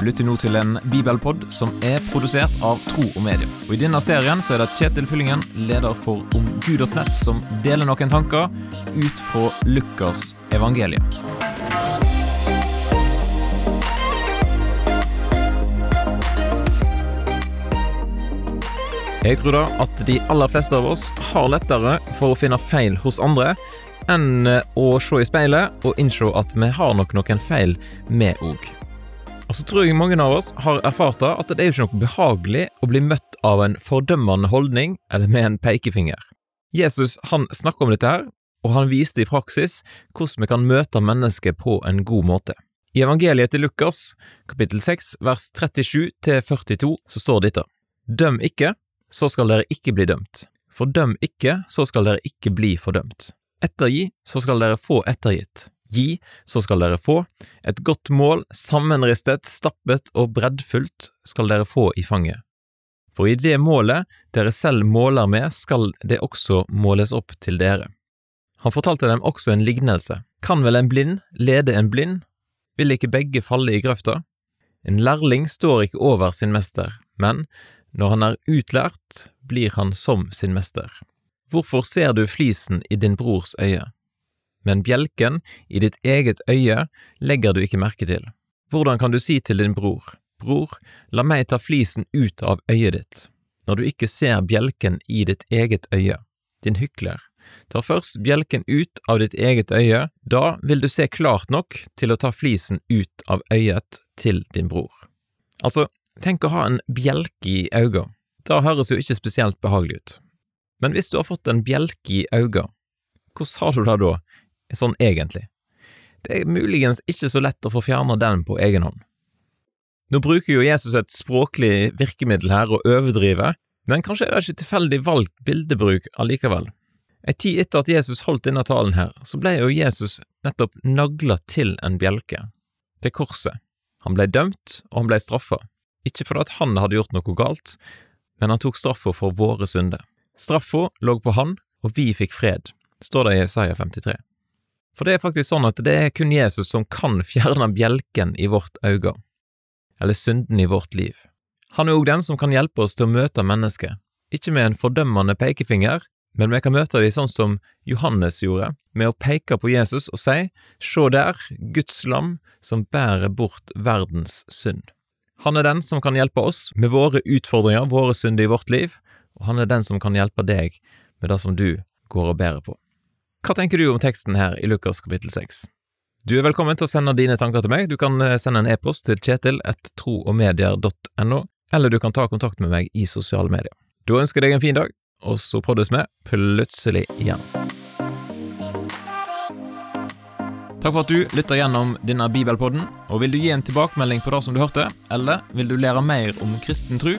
Du lytter nå til en bibelpod som er produsert av Tro og Medie. Og I denne serien så er det Kjetil Fyllingen, leder for omgud.nett, som deler noen tanker ut fra Lukas evangelium. Jeg tror da at de aller fleste av oss har lettere for å finne feil hos andre enn å se i speilet og innse at vi har nok noen feil, vi òg. Og så tror jeg mange av oss har erfart at det er jo ikke noe behagelig å bli møtt av en fordømmende holdning eller med en pekefinger. Jesus han snakker om dette her, og han viste i praksis hvordan vi kan møte mennesket på en god måte. I evangeliet til Lukas, kapittel 6, vers 37 til 42, så står dette. Døm ikke, så skal dere ikke bli dømt. Fordøm ikke, så skal dere ikke bli fordømt. Ettergi, så skal dere få ettergitt. Gi, så skal dere få. Et godt mål, sammenristet, stappet og breddfullt, skal dere få i fanget. For i det målet dere selv måler med, skal det også måles opp til dere. Han fortalte dem også en lignelse. Kan vel en blind lede en blind? Vil ikke begge falle i grøfta? En lærling står ikke over sin mester, men når han er utlært, blir han som sin mester. Hvorfor ser du flisen i din brors øye, men bjelken i ditt eget øye legger du ikke merke til? Hvordan kan du si til din bror, Bror, la meg ta flisen ut av øyet ditt, når du ikke ser bjelken i ditt eget øye, din hykler. Ta først bjelken ut av ditt eget øye, da vil du se klart nok til å ta flisen ut av øyet til din bror. Altså, tenk å ha en bjelke i øyet. Det høres jo ikke spesielt behagelig ut. Men hvis du har fått en bjelke i øyet, hvordan har du det da, sånn egentlig? Det er muligens ikke så lett å få fjerna den på egen hånd. Nå bruker jo Jesus et språklig virkemiddel her og overdriver, men kanskje er det ikke tilfeldig valgt bildebruk allikevel. Ei tid etter at Jesus holdt denne talen her, så ble jo Jesus nettopp nagla til en bjelke, til korset. Han ble dømt, og han ble straffa, ikke fordi han hadde gjort noe galt, men han tok straffa for våre synder. Straffa lå på han, og vi fikk fred, står det i Isaiah 53. For det er faktisk sånn at det er kun Jesus som kan fjerne bjelken i vårt øye eller synden i vårt liv. Han er òg den som kan hjelpe oss til å møte mennesket, ikke med en fordømmende pekefinger, men vi kan møte dem sånn som Johannes gjorde, med å peke på Jesus og si, Se der, Guds lam som bærer bort verdens synd. Han er den som kan hjelpe oss med våre utfordringer, våre synder i vårt liv, og han er den som kan hjelpe deg med det som du går og bærer på. Hva tenker du om teksten her i Lukas kapittel 6? Du er velkommen til å sende dine tanker til meg. Du kan eh, sende en e-post til kjetil.troogmedier.no, eller du kan ta kontakt med meg i sosiale medier. Da ønsker jeg deg en fin dag, og så poddes vi plutselig igjen. Takk for at du lytter gjennom denne bibelpodden, og vil du gi en tilbakemelding på det som du hørte, eller vil du lære mer om kristen tro,